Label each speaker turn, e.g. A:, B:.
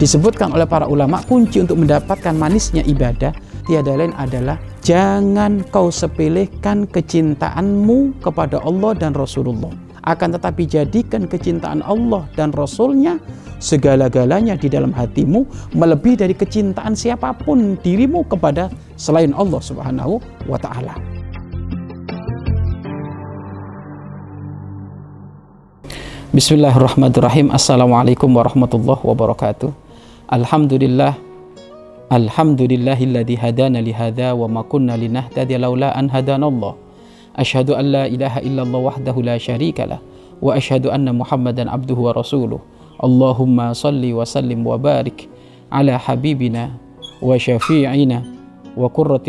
A: Disebutkan oleh para ulama kunci untuk mendapatkan manisnya ibadah tiada lain adalah jangan kau sepelekan kecintaanmu kepada Allah dan Rasulullah. Akan tetapi jadikan kecintaan Allah dan Rasulnya segala-galanya di dalam hatimu melebihi dari kecintaan siapa pun dirimu kepada selain Allah Subhanahu wa taala. Bismillahirrahmanirrahim. Assalamualaikum warahmatullahi wabarakatuh. الحمد لله الحمد لله الذي هدانا لهذا وما كنا لنهتدي لولا أن هدانا الله. أشهد أن لا إله إلا الله وحده لا شريك له وأشهد أن محمدا عبده ورسوله. اللهم صل وسلم وبارك على حبيبنا وشفيعنا وقرة